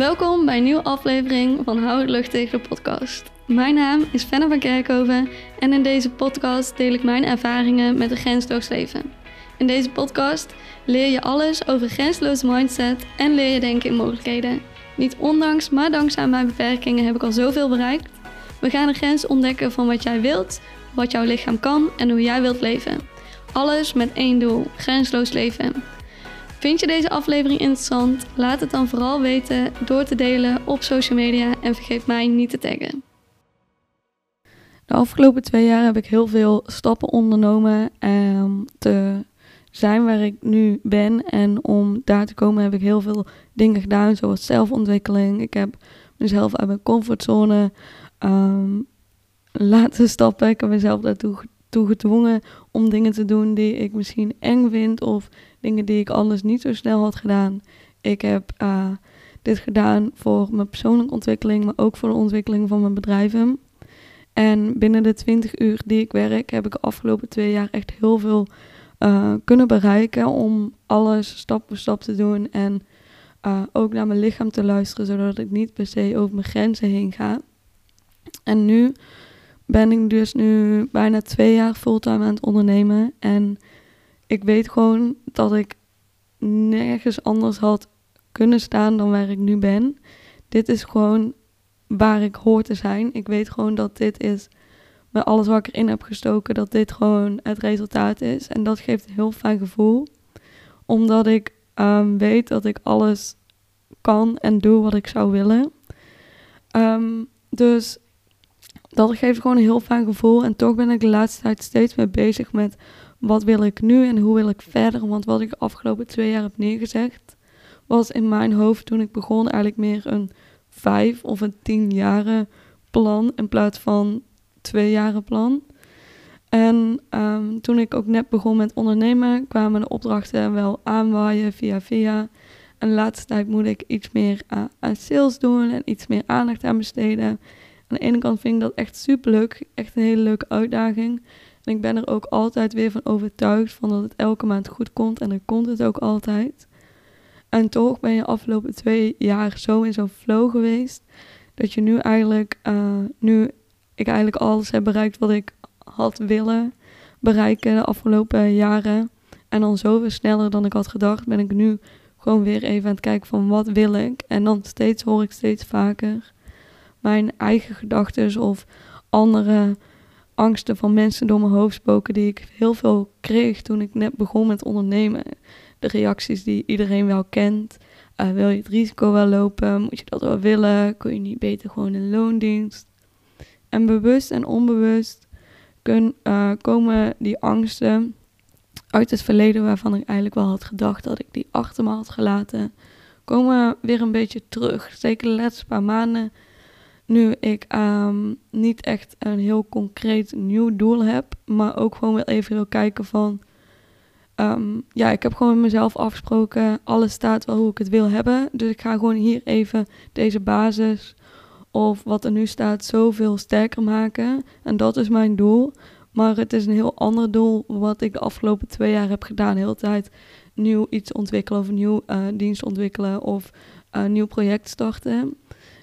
Welkom bij een nieuwe aflevering van Hou het lucht tegen de podcast. Mijn naam is Fenna van Kerkhoven en in deze podcast deel ik mijn ervaringen met een grensloos leven. In deze podcast leer je alles over grensloze mindset en leer je denken in mogelijkheden. Niet ondanks, maar dankzij mijn beperkingen heb ik al zoveel bereikt. We gaan de grens ontdekken van wat jij wilt, wat jouw lichaam kan en hoe jij wilt leven. Alles met één doel: grensloos leven. Vind je deze aflevering interessant? Laat het dan vooral weten door te delen op social media en vergeet mij niet te taggen. De afgelopen twee jaar heb ik heel veel stappen ondernomen om te zijn waar ik nu ben. En om daar te komen heb ik heel veel dingen gedaan, zoals zelfontwikkeling. Ik heb mezelf uit mijn comfortzone um, laten stappen. Ik heb mezelf daartoe toe gedwongen om dingen te doen die ik misschien eng vind of dingen die ik anders niet zo snel had gedaan. Ik heb uh, dit gedaan voor mijn persoonlijke ontwikkeling, maar ook voor de ontwikkeling van mijn bedrijven. En binnen de 20 uur die ik werk, heb ik de afgelopen twee jaar echt heel veel uh, kunnen bereiken om alles stap voor stap te doen en uh, ook naar mijn lichaam te luisteren, zodat ik niet per se over mijn grenzen heen ga. En nu ben ik dus nu bijna twee jaar fulltime aan het ondernemen. En ik weet gewoon dat ik nergens anders had kunnen staan dan waar ik nu ben. Dit is gewoon waar ik hoor te zijn. Ik weet gewoon dat dit is, met alles wat ik erin heb gestoken, dat dit gewoon het resultaat is. En dat geeft een heel fijn gevoel. Omdat ik um, weet dat ik alles kan en doe wat ik zou willen. Um, dus dat geeft gewoon een heel fijn gevoel. En toch ben ik de laatste tijd steeds meer bezig met wat wil ik nu en hoe wil ik verder. Want wat ik de afgelopen twee jaar heb neergezegd, was in mijn hoofd toen ik begon eigenlijk meer een vijf of een tien jaren plan in plaats van twee jaren plan. En um, toen ik ook net begon met ondernemen, kwamen de opdrachten wel aanwaaien via via. En de laatste tijd moet ik iets meer aan, aan sales doen en iets meer aandacht aan besteden. Aan de ene kant vind ik dat echt super leuk. Echt een hele leuke uitdaging. En ik ben er ook altijd weer van overtuigd van dat het elke maand goed komt. En dan komt het ook altijd. En toch ben je afgelopen twee jaar zo in zo'n flow geweest. Dat je nu eigenlijk, uh, nu ik eigenlijk alles heb bereikt wat ik had willen bereiken de afgelopen jaren. En dan zoveel sneller dan ik had gedacht, ben ik nu gewoon weer even aan het kijken van wat wil ik. En dan steeds hoor ik steeds vaker mijn eigen gedachten of andere angsten van mensen door mijn hoofd spoken die ik heel veel kreeg toen ik net begon met ondernemen. De reacties die iedereen wel kent. Uh, wil je het risico wel lopen? Moet je dat wel willen? Kun je niet beter gewoon in loondienst? En bewust en onbewust kun, uh, komen die angsten uit het verleden waarvan ik eigenlijk wel had gedacht dat ik die achter me had gelaten, komen weer een beetje terug. Zeker de laatste paar maanden nu ik um, niet echt een heel concreet nieuw doel heb, maar ook gewoon wil even kijken van, um, ja, ik heb gewoon mezelf afgesproken, alles staat wel hoe ik het wil hebben, dus ik ga gewoon hier even deze basis of wat er nu staat zoveel sterker maken en dat is mijn doel. Maar het is een heel ander doel wat ik de afgelopen twee jaar heb gedaan. De hele tijd nieuw iets ontwikkelen of nieuw uh, dienst ontwikkelen of een nieuw project starten.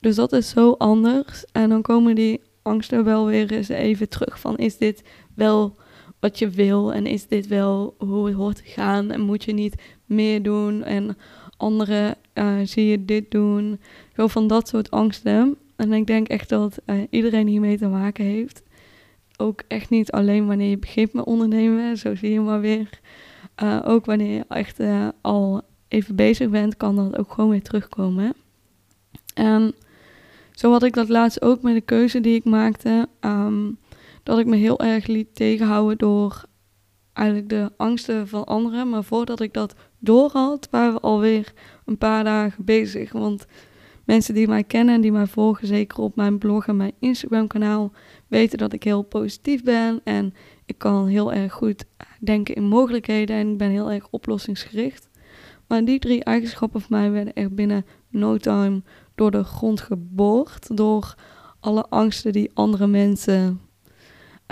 Dus dat is zo anders. En dan komen die angsten wel weer eens even terug van is dit wel wat je wil en is dit wel hoe het hoort te gaan en moet je niet meer doen en anderen uh, zie je dit doen. Gewoon van dat soort angsten. En ik denk echt dat uh, iedereen hiermee te maken heeft. Ook echt niet alleen wanneer je begint met ondernemen, zo zie je maar weer. Uh, ook wanneer je echt al even bezig bent, kan dat ook gewoon weer terugkomen. En zo had ik dat laatst ook met de keuze die ik maakte. Um, dat ik me heel erg liet tegenhouden door eigenlijk de angsten van anderen. Maar voordat ik dat door had, waren we alweer een paar dagen bezig. Want mensen die mij kennen en die mij volgen, zeker op mijn blog en mijn Instagram kanaal, weten dat ik heel positief ben. En ik kan heel erg goed denken in mogelijkheden en ik ben heel erg oplossingsgericht. Maar die drie eigenschappen van mij werden echt binnen no time door de grond geboord. Door alle angsten die andere mensen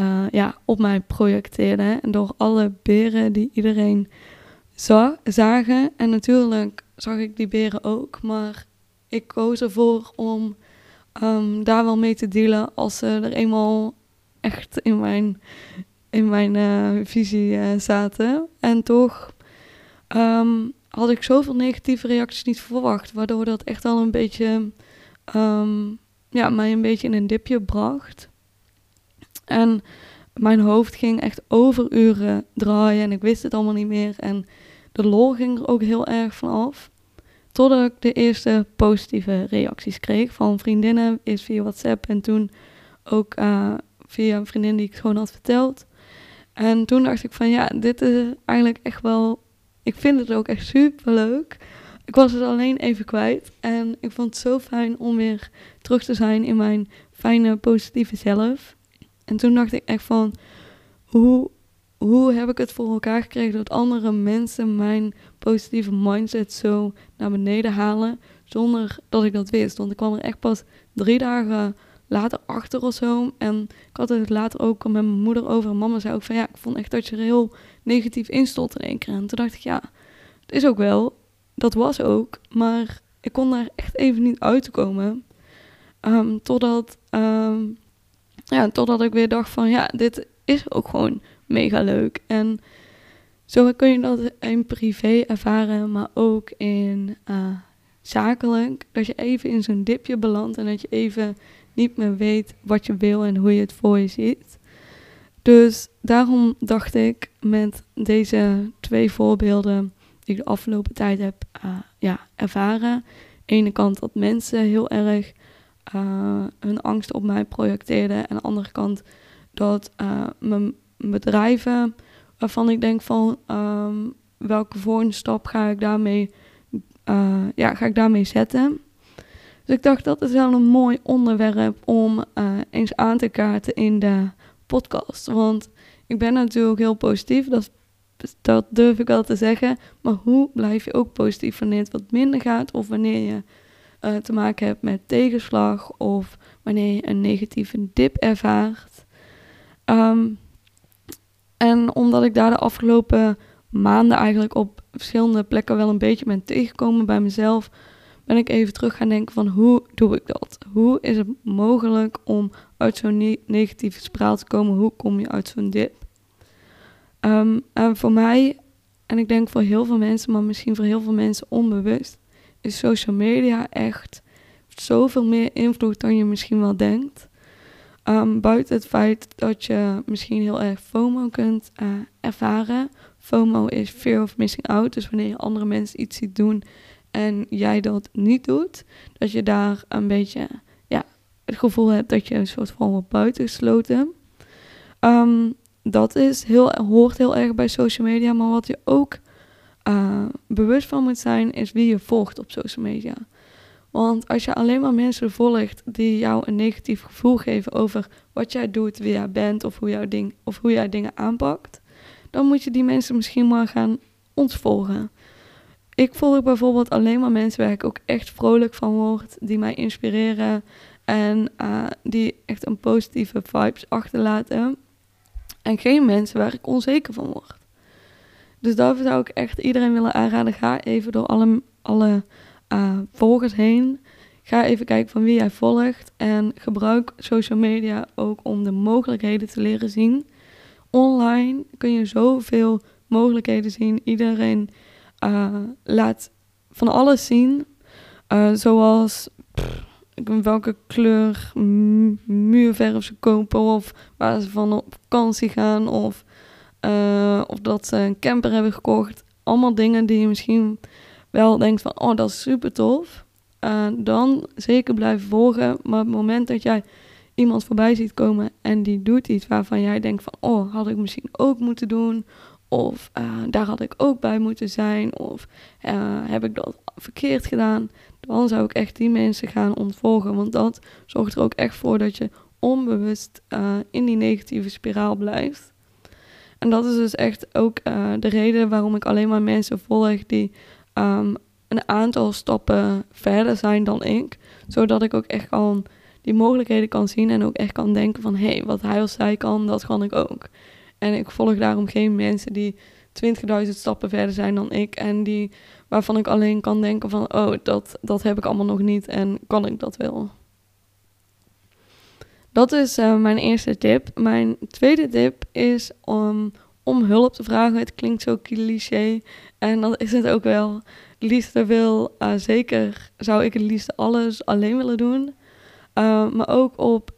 uh, ja, op mij projecteerden. En door alle beren die iedereen zag, zagen. En natuurlijk zag ik die beren ook. Maar ik koos ervoor om ehm, daar wel mee te dealen als ze er eenmaal echt in mijn, in mijn uh, visie uh, zaten. En toch um, had ik zoveel negatieve reacties niet verwacht, waardoor dat echt al een beetje, um, ja, mij een beetje in een dipje bracht. En mijn hoofd ging echt overuren draaien en ik wist het allemaal niet meer. En de lol ging er ook heel erg van af. Totdat ik de eerste positieve reacties kreeg van vriendinnen, eerst via WhatsApp en toen ook uh, via een vriendin die ik gewoon had verteld. En toen dacht ik van ja, dit is eigenlijk echt wel, ik vind het ook echt super leuk. Ik was het alleen even kwijt en ik vond het zo fijn om weer terug te zijn in mijn fijne, positieve zelf. En toen dacht ik echt van, hoe, hoe heb ik het voor elkaar gekregen dat andere mensen mijn positieve mindset zo naar beneden halen, zonder dat ik dat wist. Want ik kwam er echt pas drie dagen later achter of zo. En ik had het later ook met mijn moeder over. En mama zei ook van ja, ik vond echt dat je er heel negatief in stond in één keer. En toen dacht ik ja, het is ook wel. Dat was ook. Maar ik kon daar echt even niet uitkomen. Um, totdat, um, ja, totdat ik weer dacht van ja, dit is ook gewoon mega leuk. En zo kun je dat in privé ervaren, maar ook in uh, zakelijk. Dat je even in zo'n dipje belandt en dat je even niet meer weet wat je wil en hoe je het voor je ziet. Dus daarom dacht ik met deze twee voorbeelden die ik de afgelopen tijd heb uh, ja, ervaren. Aan de ene kant dat mensen heel erg uh, hun angst op mij projecteerden. En aan de andere kant dat uh, mijn bedrijven, waarvan ik denk van um, welke volgende stap ga ik daarmee, ja, ga ik daarmee zetten. Dus ik dacht dat is wel een mooi onderwerp om uh, eens aan te kaarten in de podcast. Want ik ben natuurlijk heel positief, dat, dat durf ik wel te zeggen. Maar hoe blijf je ook positief wanneer het wat minder gaat of wanneer je uh, te maken hebt met tegenslag of wanneer je een negatieve dip ervaart. Um, en omdat ik daar de afgelopen maanden eigenlijk op verschillende plekken wel een beetje ben tegengekomen bij mezelf, ben ik even terug gaan denken van hoe doe ik dat? Hoe is het mogelijk om uit zo'n ne negatieve spiraal te komen? Hoe kom je uit zo'n dip? Um, en voor mij, en ik denk voor heel veel mensen, maar misschien voor heel veel mensen onbewust, is social media echt zoveel meer invloed dan je misschien wel denkt. Um, buiten het feit dat je misschien heel erg FOMO kunt uh, ervaren. FOMO is fear of missing out. Dus wanneer je andere mensen iets ziet doen en jij dat niet doet, dat je daar een beetje ja, het gevoel hebt dat je een soort van wordt buitengesloten. Um, dat is heel, hoort heel erg bij social media, maar wat je ook uh, bewust van moet zijn, is wie je volgt op social media. Want als je alleen maar mensen volgt die jou een negatief gevoel geven over wat jij doet, wie jij bent of hoe, jouw ding, of hoe jij dingen aanpakt, dan moet je die mensen misschien maar gaan ontvolgen. Ik volg bijvoorbeeld alleen maar mensen waar ik ook echt vrolijk van word, die mij inspireren en uh, die echt een positieve vibes achterlaten. En geen mensen waar ik onzeker van word. Dus daar zou ik echt iedereen willen aanraden. Ga even door alle, alle uh, volgers heen. Ga even kijken van wie jij volgt. En gebruik social media ook om de mogelijkheden te leren zien. Online kun je zoveel mogelijkheden zien. Iedereen uh, laat van alles zien. Uh, zoals welke kleur muurverf ze kopen. Of waar ze van op vakantie gaan. Of, uh, of dat ze een camper hebben gekocht. Allemaal dingen die je misschien wel denkt van... Oh, dat is super tof. dan zeker blijven volgen. Maar op het moment dat jij iemand voorbij ziet komen en die doet iets waarvan jij denkt van... Oh, had ik misschien ook moeten doen. Of uh, daar had ik ook bij moeten zijn. Of uh, heb ik dat verkeerd gedaan. Dan zou ik echt die mensen gaan ontvolgen. Want dat zorgt er ook echt voor dat je onbewust uh, in die negatieve spiraal blijft. En dat is dus echt ook de reden waarom ik alleen maar mensen volg die um, een aantal stappen verder zijn dan ik. Zodat ik ook echt al die mogelijkheden kan zien en ook echt kan denken van... hé, hey, wat hij of zij kan, dat kan ik ook. En ik volg daarom geen mensen die 20.000 stappen verder zijn dan ik. En die waarvan ik alleen kan denken van, oh, dat, dat heb ik allemaal nog niet en kan ik dat wel. Dat is uh, mijn eerste tip. Mijn tweede tip is om, om hulp te vragen. Het klinkt zo cliché en dat is het ook wel. Het liefste wil, uh, zeker zou ik het liefst alles alleen willen doen. Uh, maar ook op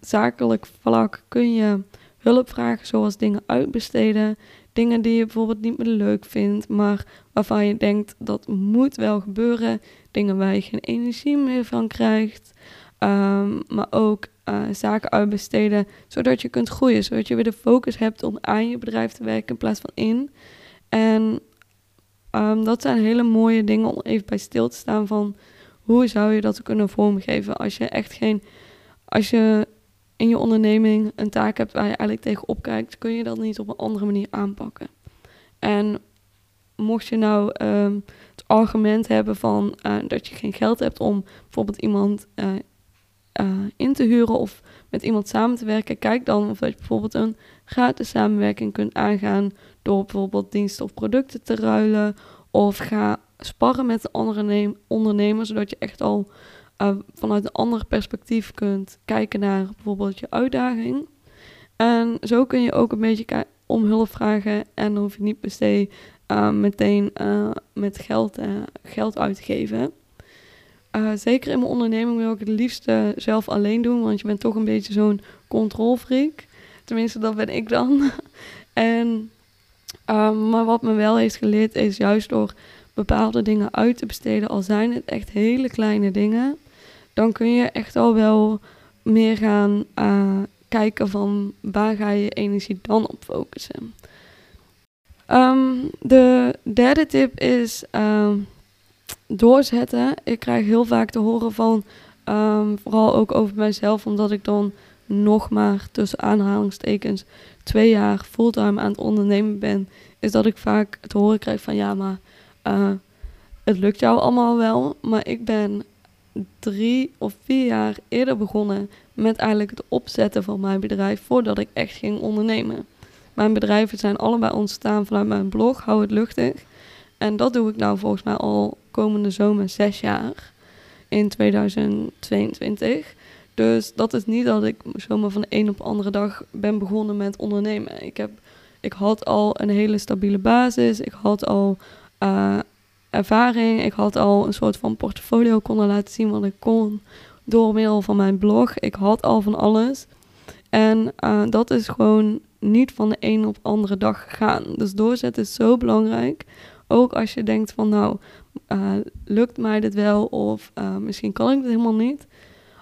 zakelijk vlak kun je hulp vragen, zoals dingen uitbesteden. Dingen die je bijvoorbeeld niet meer leuk vindt, maar waarvan je denkt dat moet wel gebeuren. Dingen waar je geen energie meer van krijgt. Um, maar ook uh, zaken uitbesteden, zodat je kunt groeien. Zodat je weer de focus hebt om aan je bedrijf te werken in plaats van in. En um, dat zijn hele mooie dingen om even bij stil te staan van hoe zou je dat kunnen vormgeven als je echt geen, als je in je onderneming een taak hebt waar je eigenlijk tegen kijkt, kun je dat niet op een andere manier aanpakken. En mocht je nou um, het argument hebben van uh, dat je geen geld hebt om bijvoorbeeld iemand uh, uh, in te huren of met iemand samen te werken, kijk dan of dat je bijvoorbeeld een gratis samenwerking kunt aangaan door bijvoorbeeld diensten of producten te ruilen. Of ga sparren met andere ondernemers, zodat je echt al uh, vanuit een ander perspectief kunt kijken naar bijvoorbeeld je uitdaging. En zo kun je ook een beetje om hulp vragen en hoef je niet per se uh, meteen uh, met geld, geld uit te geven. zeker in mijn onderneming wil ik het liefste zelf alleen doen, want je bent toch een beetje zo'n controlfreak. Tenminste, dat ben ik dan. en, maar wat me wel heeft geleerd is juist door bepaalde dingen uit te besteden, al zijn het echt hele kleine dingen, dan kun je echt al wel meer gaan uh, kijken van waar ga je energie dan op focussen. Um, de derde tip is um, doorzetten. Ik krijg heel vaak te horen van, um, vooral ook over mijzelf, omdat ik dan nog maar tussen aanhalingstekens twee jaar fulltime aan het ondernemen ben, is dat ik vaak te horen krijg van ja, maar uh, het lukt jou allemaal wel. Maar ik ben drie of vier jaar eerder begonnen met eigenlijk het opzetten van mijn bedrijf voordat ik echt ging ondernemen. Mijn bedrijven zijn allebei ontstaan vanuit mijn blog, Hou het luchtig. En dat doe ik nou volgens mij al komende zomer zes jaar in 2022. Dus dat is niet dat ik zomaar van de een op de andere dag ben begonnen met ondernemen. Ik, heb, ik had al een hele stabiele basis. Ik had al uh, ervaring. Ik had al een soort van portfolio konden laten zien wat ik kon door middel van mijn blog. Ik had al van alles. En uh, dat is gewoon niet van de een op de andere dag gegaan. Dus doorzetten is zo belangrijk. Ook als je denkt van nou, uh, lukt mij dit wel of uh, misschien kan ik het helemaal niet.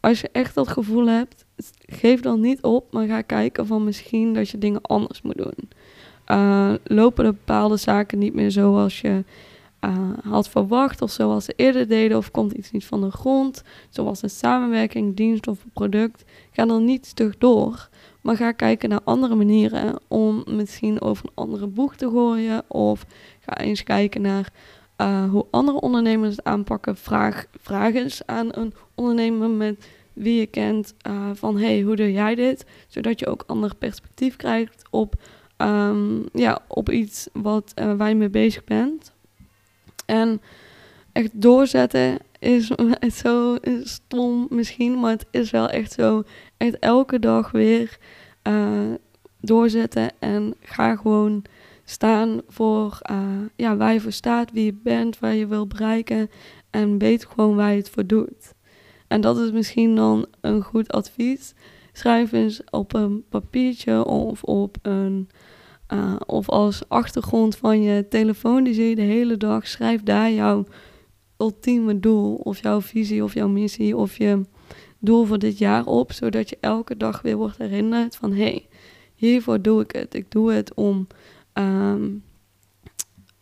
Als je echt dat gevoel hebt, geef dan niet op, maar ga kijken van misschien dat je dingen anders moet doen. lopen er bepaalde zaken niet meer zoals je uh, had verwacht of zoals ze eerder deden of komt iets niet van de grond, zoals een samenwerking, dienst of product, ga dan niet stug door, maar ga kijken naar andere manieren om misschien over een andere boeg te gooien of ga eens kijken naar uh, hoe andere ondernemers het aanpakken. Vraag, vraag eens aan een ondernemer met wie je kent uh, van hey, hoe doe jij dit? Zodat je ook ander perspectief krijgt op, um, ja, op iets wat, je mee bezig bent. En echt doorzetten is zo stom misschien, maar het is wel echt zo. Echt elke dag weer uh, doorzetten en ga gewoon staan voor uh, ja, waar je voor staat, wie je bent, waar je wil bereiken en weet gewoon waar je het voor doet. En dat is misschien dan een goed advies. Schrijf eens op een papiertje of op een uh, of als achtergrond van je telefoon, die zie je de hele dag. Schrijf daar jouw ultieme doel, of jouw visie, of jouw missie, of je doel voor dit jaar op. Zodat je elke dag weer wordt herinnerd van hé, hey, hiervoor doe ik het. Ik doe het om, um,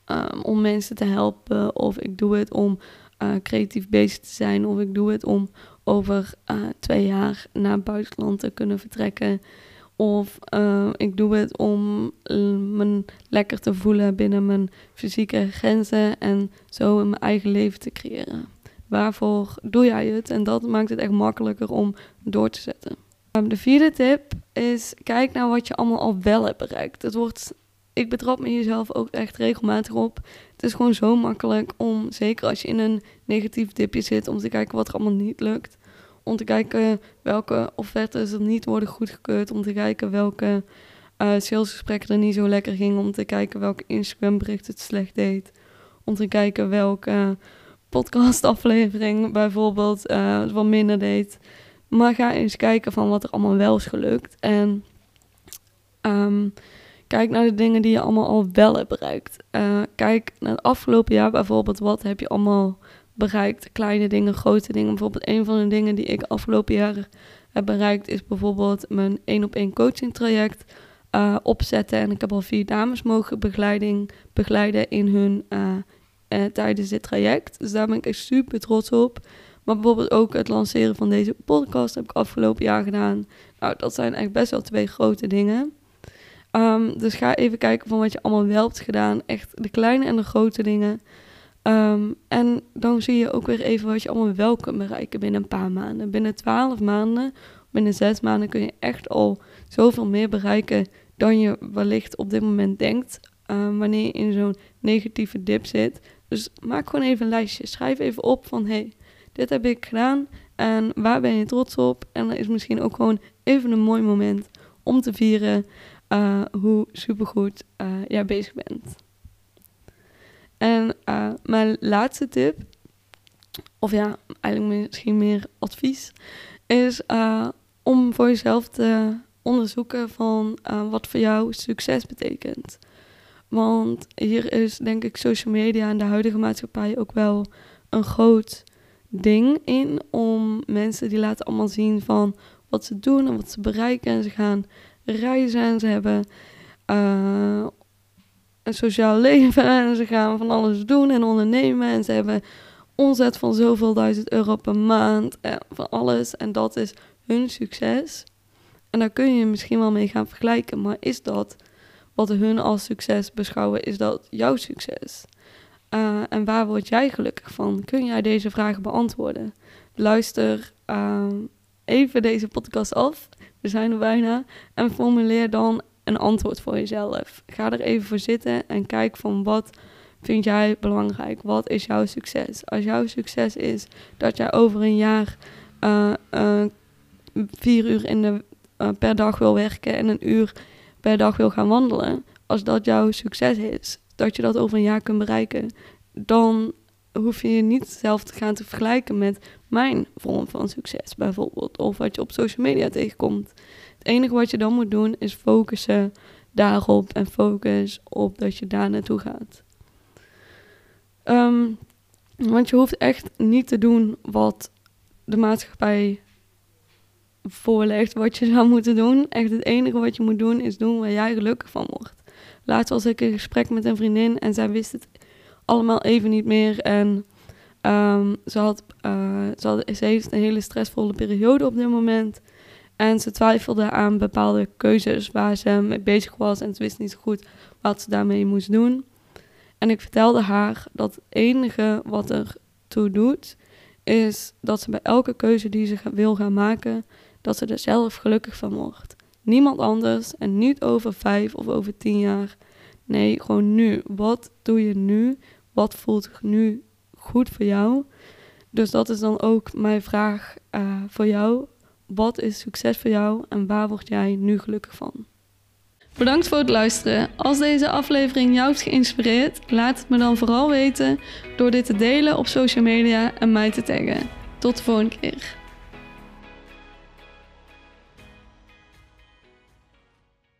um, om mensen te helpen, of ik doe het om uh, creatief bezig te zijn, of ik doe het om over uh, twee jaar naar het buitenland te kunnen vertrekken. Of uh, ik doe het om uh, me lekker te voelen binnen mijn fysieke grenzen en zo in mijn eigen leven te creëren. Waarvoor doe jij het? En dat maakt het echt makkelijker om door te zetten. Um, de vierde tip is: kijk naar wat je allemaal al wel hebt bereikt. Het wordt ik betrap me jezelf ook echt regelmatig op. Het is gewoon zo makkelijk om, zeker als je in een negatief dipje zit, om te kijken wat er allemaal niet lukt. Om te kijken welke offertes er niet worden goedgekeurd. Om te kijken welke uh, salesgesprekken er niet zo lekker gingen. Om te kijken welke Instagram bericht het slecht deed. Om te kijken welke podcastaflevering bijvoorbeeld uh, wat minder deed. Maar ga eens kijken van wat er allemaal wel is gelukt. En um, kijk naar de dingen die je allemaal al wel hebt bereikt. Uh, kijk naar het afgelopen jaar bijvoorbeeld. Wat heb je allemaal bereikt? Kleine dingen, grote dingen. Bijvoorbeeld een van de dingen die ik afgelopen jaar heb bereikt... is bijvoorbeeld mijn één op één coaching traject uh, opzetten. En ik heb al vier dames mogen begeleiding, begeleiden in hun... Uh, tijdens dit traject. Dus daar ben ik echt super trots op. Maar bijvoorbeeld ook het lanceren van deze podcast heb ik afgelopen jaar gedaan. Nou, dat zijn echt best wel twee grote dingen. Um, dus ga even kijken van wat je allemaal wel hebt gedaan. Echt de kleine en de grote dingen. Um, en dan zie je ook weer even wat je allemaal wel kunt bereiken binnen een paar maanden. Binnen twaalf maanden, binnen zes maanden kun je echt al zoveel meer bereiken dan je wellicht op dit moment denkt. Um, wanneer je in zo'n negatieve dip zit. Dus maak gewoon even een lijstje. Schrijf even op van hey, dit heb ik gedaan en waar ben je trots op? En dat is misschien ook gewoon even een mooi moment om te vieren uh, hoe supergoed uh, jij bezig bent. En uh, mijn laatste tip, of ja, eigenlijk misschien meer advies, is om voor jezelf te onderzoeken van wat voor jou succes betekent. Want hier is denk ik social media en de huidige maatschappij ook wel een groot ding in om mensen die laten allemaal zien van wat ze doen en wat ze bereiken. En ze gaan reizen en ze hebben een sociaal leven en ze gaan van alles doen en ondernemen. En ze hebben omzet van zoveel duizend euro per maand en van alles. En dat is hun succes. En daar kun je misschien wel mee gaan vergelijken. Maar is dat wat hun als succes beschouwen, is dat jouw succes? Uh, en waar word jij gelukkig van? Kun jij deze vragen beantwoorden? Luister uh, even deze podcast af. We zijn er bijna. En formuleer dan een antwoord voor jezelf. Ga er even voor zitten en kijk van wat vind jij belangrijk? Wat is jouw succes? Als jouw succes is dat jij over een jaar uh, uh, vier uur in de, uh, per dag wil werken en een uur per dag wil gaan wandelen. Als dat jouw succes is, dat je dat over een jaar kunt bereiken, dan hoef je je niet zelf te gaan te vergelijken met mijn vorm van succes bijvoorbeeld. Of wat je op social media tegenkomt. Het enige wat je dan moet doen is focussen daarop en focus op dat je daar naartoe gaat. Um, want je hoeft echt niet te doen wat de maatschappij voorlegt wat je zou moeten doen. Echt het enige wat je moet doen is doen waar jij gelukkig van wordt. Laatst was ik in gesprek met een vriendin en zij wist het allemaal even niet meer. En um, ze, had, uh, ze, had, ze heeft een hele stressvolle periode op dit moment. En ze twijfelde aan bepaalde keuzes waar ze mee bezig was. En ze wist niet goed wat ze daarmee moest doen. En ik vertelde haar dat het enige wat er toe doet, is dat ze bij elke keuze die ze wil gaan maken, dat ze er zelf gelukkig van wordt. Niemand anders en niet over vijf of over tien jaar. Nee, gewoon nu. Wat doe je nu? Wat voelt nu goed voor jou? Dus dat is dan ook mijn vraag uh, voor jou. Wat is succes voor jou en waar word jij nu gelukkig van? Bedankt voor het luisteren. Als deze aflevering jou heeft geïnspireerd, laat het me dan vooral weten door dit te delen op social media en mij te taggen. Tot de volgende keer.